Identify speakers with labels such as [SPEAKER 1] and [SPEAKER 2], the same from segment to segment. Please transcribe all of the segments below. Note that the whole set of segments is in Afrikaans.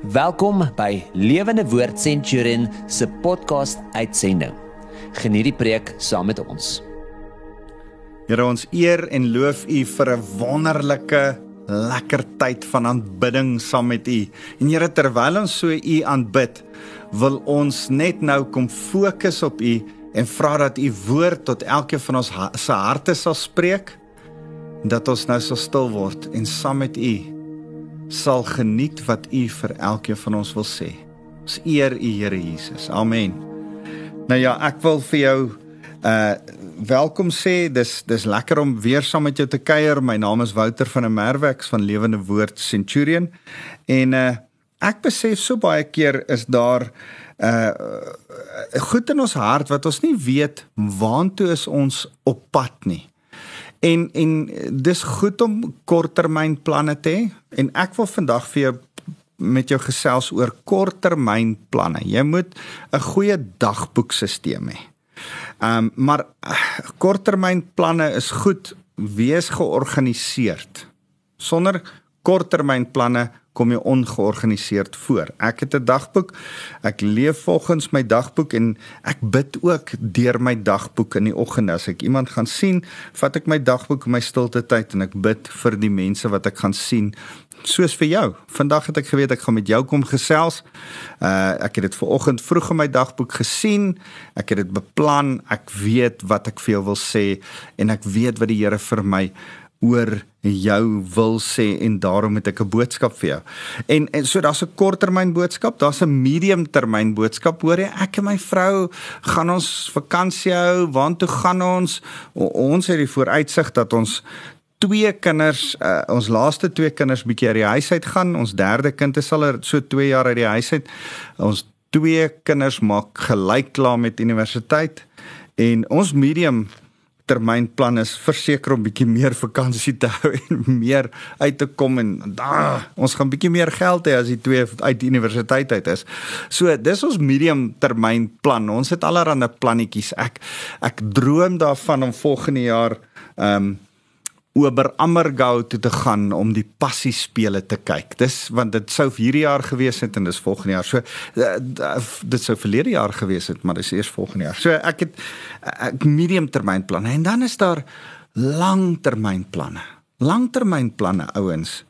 [SPEAKER 1] Welkom by Lewende Woord Centurion se podcast uitsending. Geniet die preek saam met ons.
[SPEAKER 2] Here ons eer en loof U vir 'n wonderlike lekker tyd van aanbidding saam met U. En Here terwyl ons so U aanbid, wil ons net nou kom fokus op U en vra dat U woord tot elkeen van ons se harte sal spreek dat ons nou sal stil word en saam met U sal geniet wat U vir elkeen van ons wil sê. Ons eer U Here Jesus. Amen. Nou ja, ek wil vir jou uh welkom sê. Dis dis lekker om weer saam met jou te kuier. My naam is Wouter van der Merwe van Lewende Woord Centurion. En uh ek besef so baie keer is daar uh goed in ons hart wat ons nie weet waantoe is ons op pad nie. En en dis goed om korttermynplanne te hê en ek wil vandag vir jou met jou gesels oor korttermynplanne. Jy moet 'n goeie dagboekstelsel hê. Ehm um, maar korttermynplanne is goed wees georganiseerd. Sonder korttermynplanne kom jy ongeorganiseerd voor. Ek het 'n dagboek. Ek leef volgens my dagboek en ek bid ook deur my dagboek in die oggend as ek iemand gaan sien, vat ek my dagboek in my stilte tyd en ek bid vir die mense wat ek gaan sien. Soos vir jou. Vandag het ek geweet ek gaan met jou kom gesels. Uh ek het dit ver oggend vroeg in my dagboek gesien. Ek het dit beplan. Ek weet wat ek vir jou wil sê en ek weet wat die Here vir my oor jou wil sê en daarom het ek 'n boodskap vir jou. En, en so daar's 'n korttermyn boodskap, daar's 'n medium termyn boodskap. Hoor jy, ek en my vrou gaan ons vakansie hou. Waartoe gaan ons? O, ons het die vooruitsig dat ons twee kinders, uh, ons laaste twee kinders bietjie uit die huis uit gaan. Ons derde kind is al so 2 jaar uit die huis uit. Ons twee kinders maak gelyk klaar met universiteit en ons medium termynplan is verseker om bietjie meer vakansie te hou en meer uit te kom en da, ons gaan bietjie meer geld hê as die twee uit die universiteit uit is. So dis ons medium termynplan. Ons het allerlei plannetjies. Ek ek droom daarvan om volgende jaar ehm um, oor Ammergau toe te gaan om die passie spele te kyk. Dis want dit sou hierdie jaar gewees het en dis volgende jaar. So uh, dit sou verlede jaar gewees het, maar dis eers volgende jaar. So ek het ek medium termynplanne en dan is daar langtermynplanne. Langtermynplanne ouens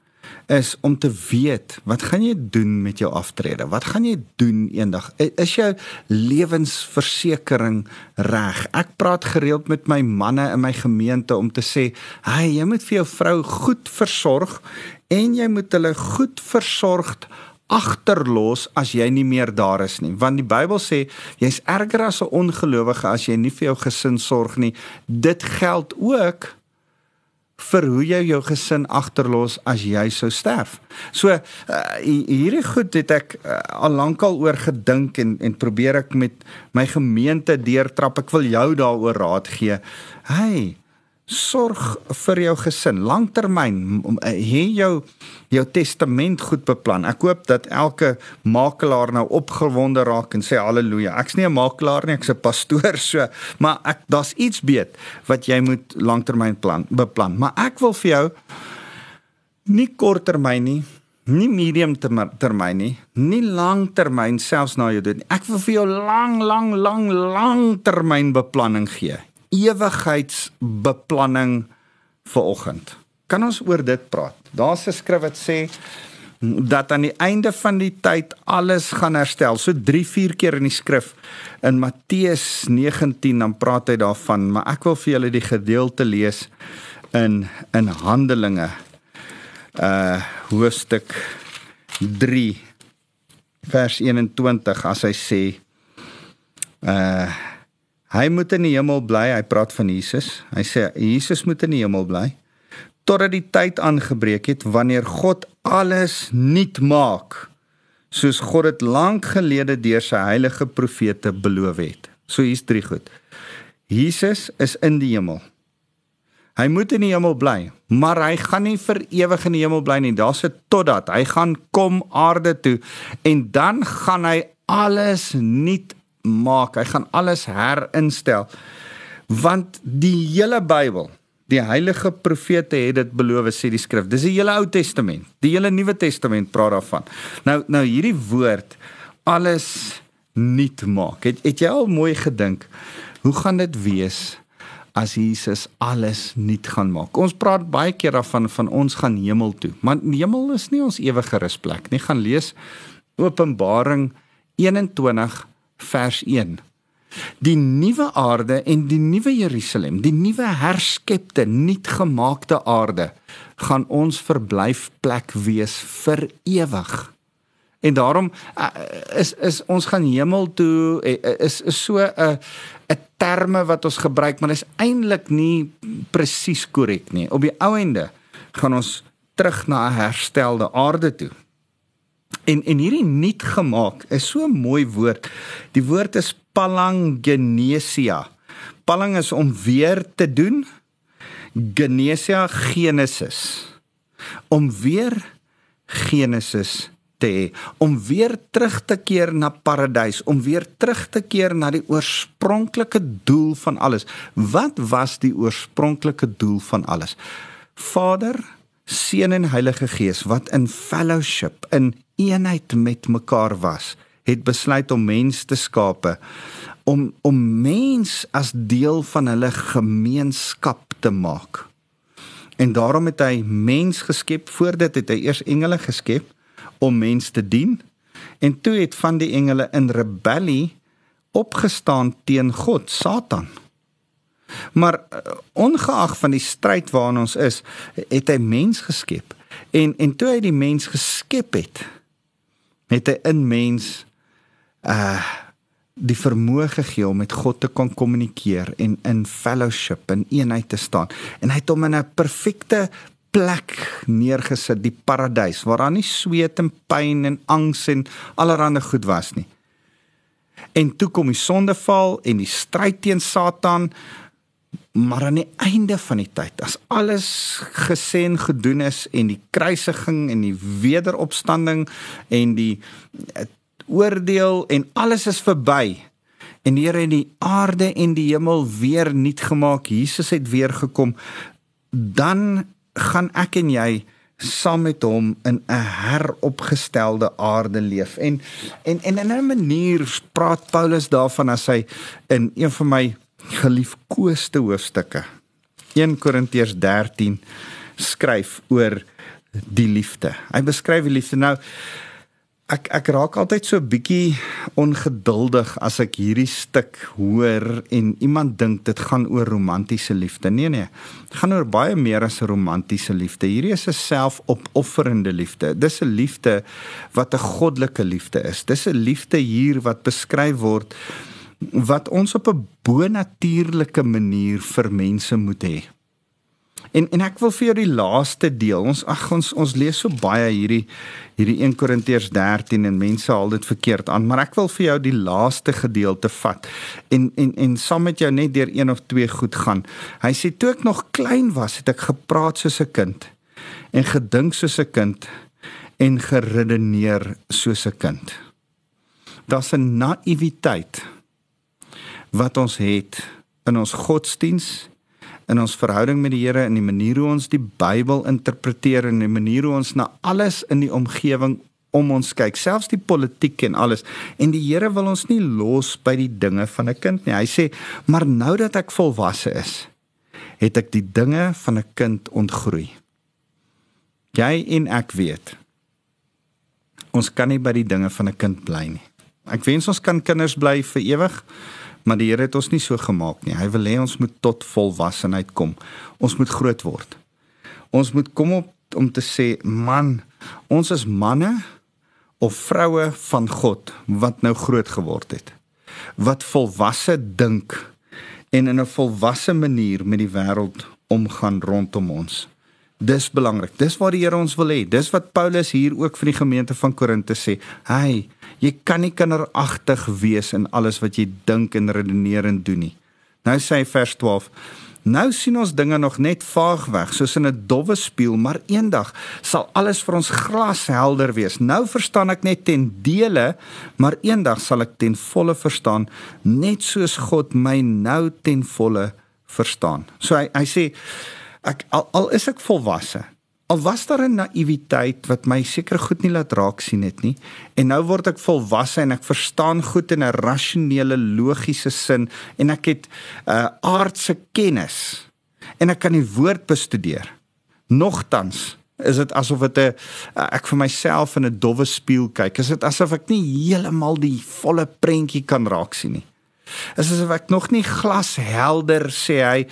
[SPEAKER 2] is om te weet wat gaan jy doen met jou aftrede? Wat gaan jy doen eendag? Is jou lewensversekering reg? Ek praat gereeld met my manne in my gemeente om te sê, "Hey, jy moet vir jou vrou goed versorg en jy moet hulle goed versorgd agterlos as jy nie meer daar is nie want die Bybel sê jy's erger as 'n ongelowige as jy nie vir jou gesin sorg nie dit geld ook vir hoe jy jou gesin agterlos as jy sou sterf. So uh, hierdie goed het ek uh, al lankal oor gedink en en probeer ek met my gemeente deurtrap. Ek wil jou daaroor raad gee. Hey, sorg vir jou gesin langtermyn hê uh, jou jou testament goed beplan. Ek hoop dat elke makelaar nou opgewonde raak en sê haleluja. Ek's nie 'n makelaar nie, ek's 'n pastoor so, maar ek daar's iets beet wat jy moet langtermyn plan beplan. Maar ek wil vir jou nie korttermyn nie, nie medium termyn nie, nie langtermyn selfs na jou dood nie. Ek wil vir jou lang lang lang langtermyn beplanning gee. Ewigheidsbeplanning vir oggend. Kan ons oor dit praat? Daar's 'n skrif wat sê dat aan die einde van die tyd alles gaan herstel. So 3-4 keer in die skrif in Matteus 19 dan praat hy daarvan, maar ek wil vir julle die gedeelte lees in in Handelinge uh hoofstuk 3 vers 21 as hy sê uh hy moet in die hemel bly, hy praat van Jesus. Hy sê Jesus moet in die hemel bly totdat die tyd aangebreek het wanneer God alles nuut maak soos God dit lank gelede deur sy heilige profete beloof het. So hier's drie goed. Jesus is in die hemel. Hy moet in die hemel bly, maar hy gaan nie vir ewig in die hemel bly nie. Daar's 'n totdat hy gaan kom aarde toe en dan gaan hy alles nuut maak. Hy gaan alles herinstel. Want die hele Bybel Die heilige profete het dit beloof sê die skrif. Dis die hele Ou Testament. Die hele Nuwe Testament praat daarvan. Nou nou hierdie woord alles nuut maak. Het het jy al mooi gedink hoe gaan dit wees as Jesus alles nuut gaan maak? Ons praat baie keer daarvan van ons gaan hemel toe. Maar hemel is nie ons ewige rusplek nie. Gaan lees Openbaring 21 vers 1. Die nuwe aarde en die nuwe Jerusalem, die nuwe herskepte, nuutgemaakte aarde gaan ons verblyfplek wees vir ewig. En daarom uh, is is ons gaan hemel toe uh, is is so 'n 'n terme wat ons gebruik, maar dit is eintlik nie presies korrek nie. Op die ou ende gaan ons terug na 'n herstelde aarde toe. En en hierdie nuut gemaak is so 'n mooi woord. Die woord is palangenesia. Palang is om weer te doen. Genesia Genesis. Om weer Genesis te hê, om weer terug te keer na paradys, om weer terug te keer na die oorspronklike doel van alles. Wat was die oorspronklike doel van alles? Vader, Seun en Heilige Gees wat in fellowship in eenheid met mekaar was, het besluit om mens te skape om om mens as deel van hulle gemeenskap te maak. En daarom het hy mens geskep. Voor dit het hy eers engele geskep om mens te dien. En toe het van die engele in rebellie opgestaan teen God, Satan. Maar uh, ongeag van die stryd waarin ons is, het hy mens geskep. En en toe hy die mens geskep het, het hy in mens uh die vermoë gegee om met God te kon kommunikeer en in fellowship en eenheid te staan. En hy het hom in 'n perfekte plek neergesit, die paradys waar daar nie sweet en pyn en angs en allerlei goed was nie. En toe kom die sondeval en die stryd teen Satan Maar aan die einde van die tyd, as alles gesê en gedoen is en die kruisiging en die wederopstanding en die oordeel en alles is verby en die Here het die aarde en die hemel weer nuut gemaak, Jesus het weer gekom, dan gaan ek en jy saam met hom in 'n heropgestelde aarde leef. En en en in 'n manier praat Paulus daarvan as hy in een van my geliefkoeste hoofstukke 1 Korintiërs 13 skryf oor die liefde. Hy beskryf die liefde nou ek ek raak altyd so bietjie ongeduldig as ek hierdie stuk hoor en iemand dink dit gaan oor romantiese liefde. Nee nee. Dit gaan oor baie meer as 'n romantiese liefde. Hierdie is 'n selfopofferende liefde. Dis 'n liefde wat 'n goddelike liefde is. Dis 'n liefde hier wat beskryf word wat ons op 'n bonatuurlike manier vir mense moet hê. En en ek wil vir jou die laaste deel. Ons ag ons ons lees so baie hierdie hierdie 1 Korintiërs 13 en mense haal dit verkeerd aan, maar ek wil vir jou die laaste gedeelte vat en en en saam met jou net deur een of twee goed gaan. Hy sê toe ek nog klein was, het ek gepraat soos 'n kind en gedink soos 'n kind en geredeneer soos 'n kind. Daar's 'n naïwiteit wat ons het in ons godsdiens in ons verhouding met die Here in die manier hoe ons die Bybel interpreteer en die manier hoe ons na alles in die omgewing om ons kyk selfs die politiek en alles. En die Here wil ons nie los by die dinge van 'n kind nie. Hy sê maar nou dat ek volwasse is het ek die dinge van 'n kind ontgroei. Jy en ek weet ons kan nie by die dinge van 'n kind bly nie. Ek wens ons kan kinders bly vir ewig Maar die Here het ons nie so gemaak nie. Hy wil hê ons moet tot volwassenheid kom. Ons moet groot word. Ons moet kom op om te sê, man, ons is manne of vroue van God wat nou groot geword het. Wat volwasse dink en in 'n volwasse manier met die wêreld omgaan rondom ons. Dis belangrik. Dis wat die Here ons wil hê. Dis wat Paulus hier ook vir die gemeente van Korinte sê. Hy, jy kan nie kinderagtig wees in alles wat jy dink en redeneer en doen nie. Nou sê hy vers 12. Nou sien ons dinge nog net vaag weg, soos in 'n dowwe spieël, maar eendag sal alles vir ons glashelder wees. Nou verstaan ek net ten dele, maar eendag sal ek ten volle verstaan, net soos God my nou ten volle verstaan. So hy hy sê ek al, al is ek volwasse. Al was daar 'n naïwiteit wat my seker goed nie laat raak sien het nie. En nou word ek volwasse en ek verstaan goed in 'n rasionele, logiese sin en ek het 'n uh, aardse kennis en ek kan die woord bestudeer. Nogtans is dit asof dit 'n uh, ek vir myself in 'n dowwe spieël kyk. Is dit asof ek nie heeltemal die volle prentjie kan raak sien nie. Is asof ek nog nie glashelder sê hy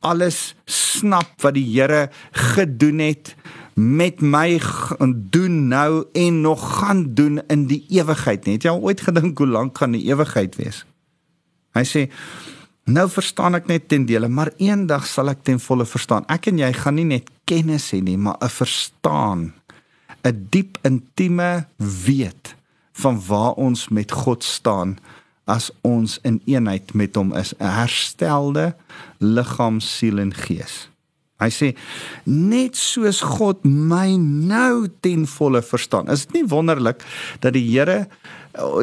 [SPEAKER 2] alles snap wat die Here gedoen het met my doen nou en nog gaan doen in die ewigheid nie. Het jy al ooit gedink hoe lank gaan die ewigheid wees? Hy sê Nou verstaan ek net ten dele, maar eendag sal ek ten volle verstaan. Ek en jy gaan nie net kennis hê nie, maar 'n verstaan, 'n diep intieme weet van waar ons met God staan as ons in eenheid met hom is, 'n herstelde liggaam, siel en gees. Hy sê net soos God my nou ten volle verstaan. Is dit nie wonderlik dat die Here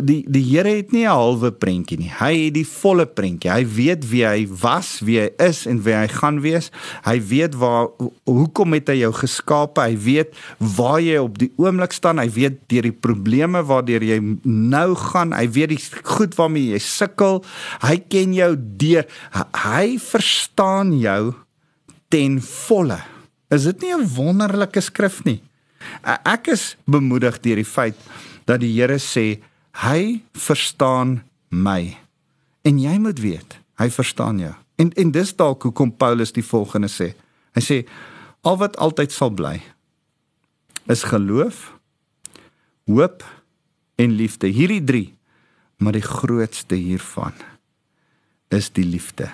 [SPEAKER 2] die die Here het nie 'n halwe prentjie nie. Hy het die volle prentjie. Hy weet wie hy was, wie hy is en wie hy gaan wees. Hy weet waar hoekom het hy jou geskape? Hy weet waar jy op die oomblik staan. Hy weet deur die probleme waardeur jy nou gaan. Hy weet die goed waarmee jy sukkel. Hy ken jou deur. Hy verstaan jou ten volle. Is dit nie 'n wonderlike skrif nie? Ek is bemoedig deur die feit dat die Here sê Hy verstaan my. En jy moet weet, hy verstaan jou. En en dis dalk hoekom Paulus die volgende sê. Hy sê al wat altyd sal bly is geloof, hoop en liefde. Hierdie 3, maar die grootste hiervan is die liefde.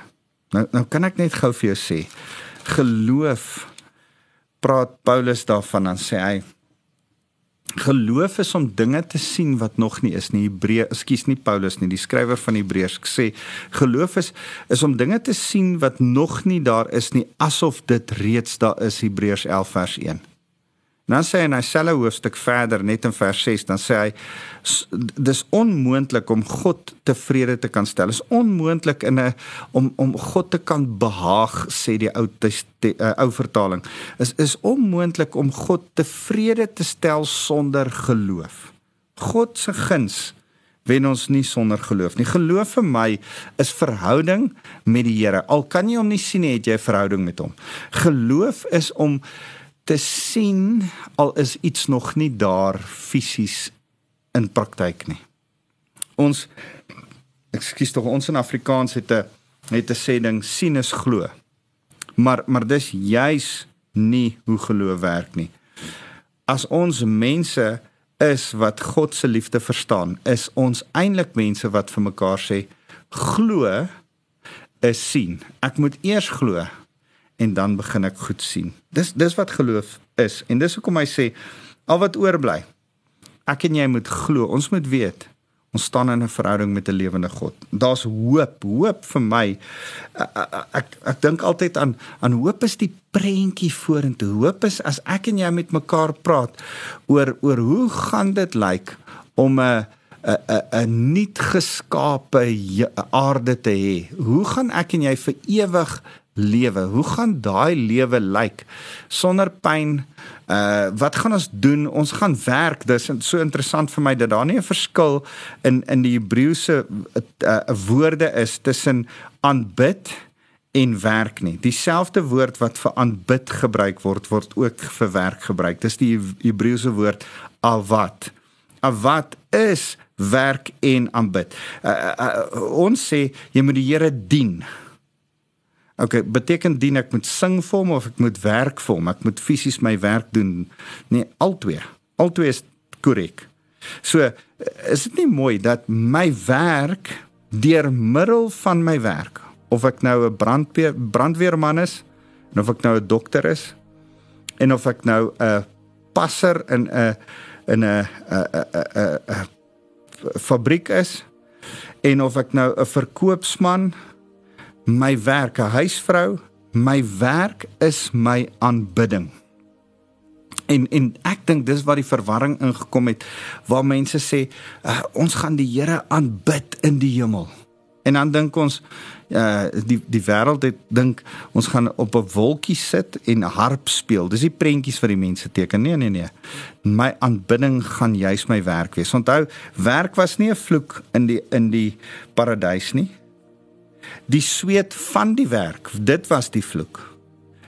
[SPEAKER 2] Nou nou kan ek net gou vir jou sê, geloof praat Paulus daarvan dan sê hy Geloof is om dinge te sien wat nog nie is nie. Hebreë, ekskuus nie Paulus nie, die skrywer van Hebreërs sê geloof is is om dinge te sien wat nog nie daar is nie asof dit reeds daar is. Hebreërs 11 vers 1. Dan sê hy in dieselfde hoofstuk verder net in vers 6 dan sê hy dis onmoontlik om God tevrede te kan stel. Is onmoontlik in 'n om om God te kan behaag sê die ou die, uh, ou vertaling. Is is onmoontlik om God tevrede te stel sonder geloof. God se guns wen ons nie sonder geloof nie. Geloof vir my is verhouding met die Here. Al kan jy hom nie sien nie, het jy 'n verhouding met hom. Geloof is om te sien al is iets nog nie daar fisies in praktyk nie. Ons ekskuus tog ons in Afrikaans het 'n het 'n sê ding sien is glo. Maar maar dis juis nie hoe geloof werk nie. As ons mense is wat God se liefde verstaan, is ons eintlik mense wat vir mekaar sê glo is sien. Ek moet eers glo en dan begin ek goed sien. Dis dis wat geloof is en dis hoekom hy sê al wat oorbly. Ek en jy moet glo. Ons moet weet ons staan in 'n verhouding met 'n lewende God. Daar's hoop, hoop vir my. Ek ek, ek dink altyd aan aan hoop is die prentjie vorentoe. Hoop is as ek en jy met mekaar praat oor oor hoe gaan dit lyk om 'n 'n 'n 'n nuut geskape aarde te hê. Hoe gaan ek en jy vir ewig lewe. Hoe gaan daai lewe lyk sonder pyn? Uh wat gaan ons doen? Ons gaan werk. Dis so interessant vir my dat daar nie 'n verskil in in die Hebreëse uh, woorde is tussen aanbid en werk nie. Dieselfde woord wat vir aanbid gebruik word, word ook vir werk gebruik. Dis die Hebreëse woord avat. Avat is werk en aanbid. Uh, uh, uh, ons sê jy moet die Here dien. Okay, beteken dien ek moet sing vir hom of ek moet werk vir hom? Ek moet fisies my werk doen. Nee, albei. Albei is korrek. So, is dit nie mooi dat my werk deur middel van my werk of ek nou 'n brandweer brandweerman is en of ek nou 'n dokter is en of ek nou 'n passer in 'n in 'n 'n 'n fabriek is en of ek nou 'n verkoopsman my werk, 'n huisvrou, my werk is my aanbidding. En en ek dink dis waar die verwarring ingekom het waar mense sê uh, ons gaan die Here aanbid in die hemel. En dan dink ons uh die die wêreld het dink ons gaan op 'n wolkie sit en harp speel. Dis die prentjies wat die mense teken. Nee nee nee. My aanbidding gaan juis my werk wees. Onthou, werk was nie 'n vloek in die in die paradys nie. Die sweet van die werk, dit was die vloek.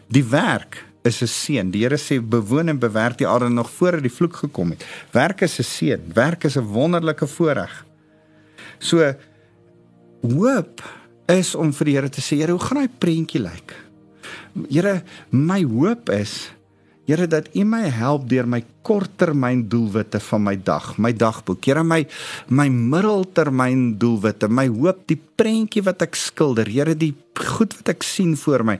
[SPEAKER 2] Die werk is 'n seën. Die Here sê bewoon en bewerk die aarde nog voor die vloek gekom het. Werk is 'n seën. Werk is 'n wonderlike voorreg. So hoop is om vir die Here te sê, Here, hoe gaan daai prentjie lyk? Here, my hoop is Here dat U my help deur my korttermyn doelwitte van my dag, my dagboek. Here my my middeltermyn doelwitte, my hoop, die prentjie wat ek skilder. Here die goed wat ek sien voor my.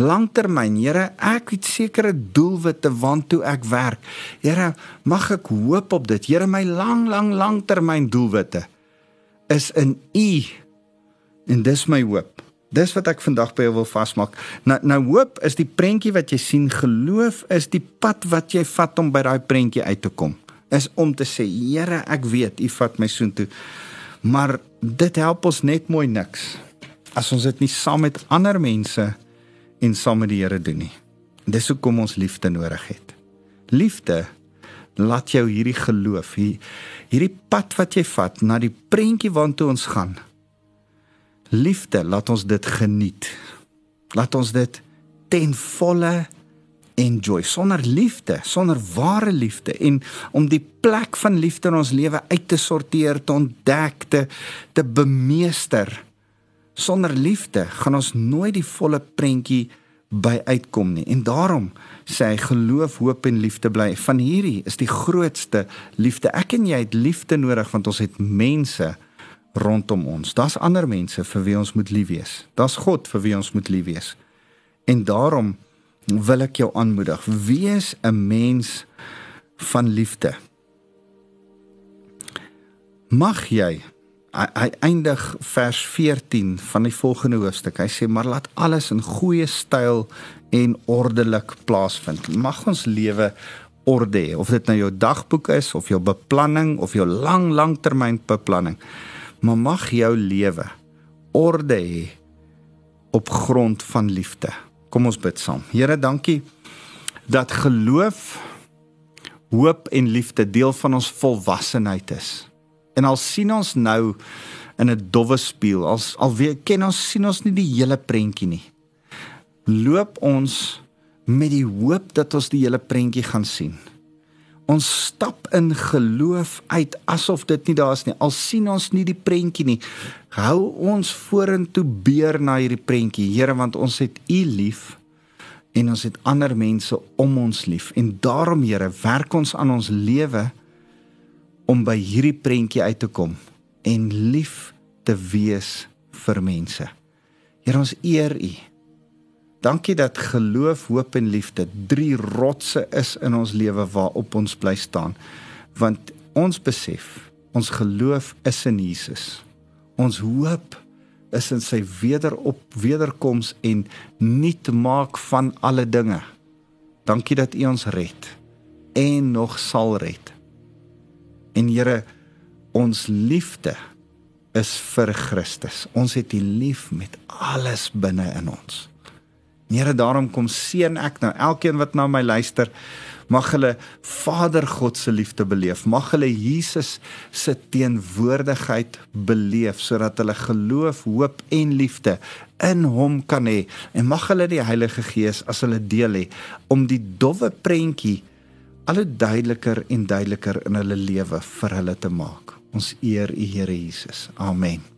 [SPEAKER 2] Langtermyn, Here, ek het sekere doelwitte waartoe ek werk. Here, mag ek hoop op dit. Here, my lang lang langtermyn doelwitte is in U En dis my hoop. Dis wat ek vandag by jou wil vasmaak. Nou nou hoop is die prentjie wat jy sien, geloof is die pad wat jy vat om by daai prentjie uit te kom. Is om te sê, Here, ek weet U vat my soontoe. Maar dit help ons net mooi niks as ons dit nie saam met ander mense en saam met die Here doen nie. Dis hoekom ons liefde nodig het. Liefde laat jou hierdie geloof, hierdie pad wat jy vat na die prentjie waartoe ons gaan liefde, laat ons dit geniet. Laat ons dit ten volle enjoy. Sonder liefde, sonder ware liefde en om die plek van liefde in ons lewe uit te sorteer, te ontdek, te, te bemeester. Sonder liefde gaan ons nooit die volle prentjie by uitkom nie. En daarom sê hy geloof, hoop en liefde bly. Van hierdie is die grootste liefde. Ek en jy het liefde nodig want ons het mense rondom ons. Daar's ander mense vir wie ons moet lief wees. Daar's God vir wie ons moet lief wees. En daarom wil ek jou aanmoedig, wees 'n mens van liefde. Mag jy hy eindig vers 14 van die volgende hoofstuk. Hy sê maar laat alles in goeie styl en ordelik plaasvind. Mag ons lewe orde hê, of dit nou jou dagboek is of jou beplanning of jou lang langtermyn beplanning maar mag jou lewe orde hê op grond van liefde. Kom ons bid saam. Here, dankie dat geloof, hoop en liefde deel van ons volwassenheid is. En al sien ons nou in 'n dowwe spieël, als alweer ken ons sien ons nie die hele prentjie nie. Loop ons met die hoop dat ons die hele prentjie gaan sien. Ons stap in geloof uit asof dit nie daar is nie. Al sien ons nie die prentjie nie. Hou ons vorentoe beer na hierdie prentjie, Here, want ons het U lief en ons het ander mense om ons lief. En daarom, Here, werk ons aan ons lewe om by hierdie prentjie uit te kom en lief te wees vir mense. Here, ons eer U. Dankie dat geloof, hoop en liefde drie rotse is in ons lewe waarop ons bly staan. Want ons besef, ons geloof is in Jesus. Ons hoop is in sy wederop wederkoms en nuut maak van alle dinge. Dankie dat U ons red en nog sal red. En Here, ons liefde is vir Christus. Ons het U lief met alles binne in ons. Here, daarom kom seën ek nou elkeen wat na my luister, mag hulle Vader God se liefde beleef. Mag hulle Jesus se teenwoordigheid beleef sodat hulle geloof, hoop en liefde in hom kan hê en mag hulle die Heilige Gees as hulle deel hê om die dowwe prentjie al hoe duideliker en duideliker in hulle lewe vir hulle te maak. Ons eer U Here Jesus. Amen.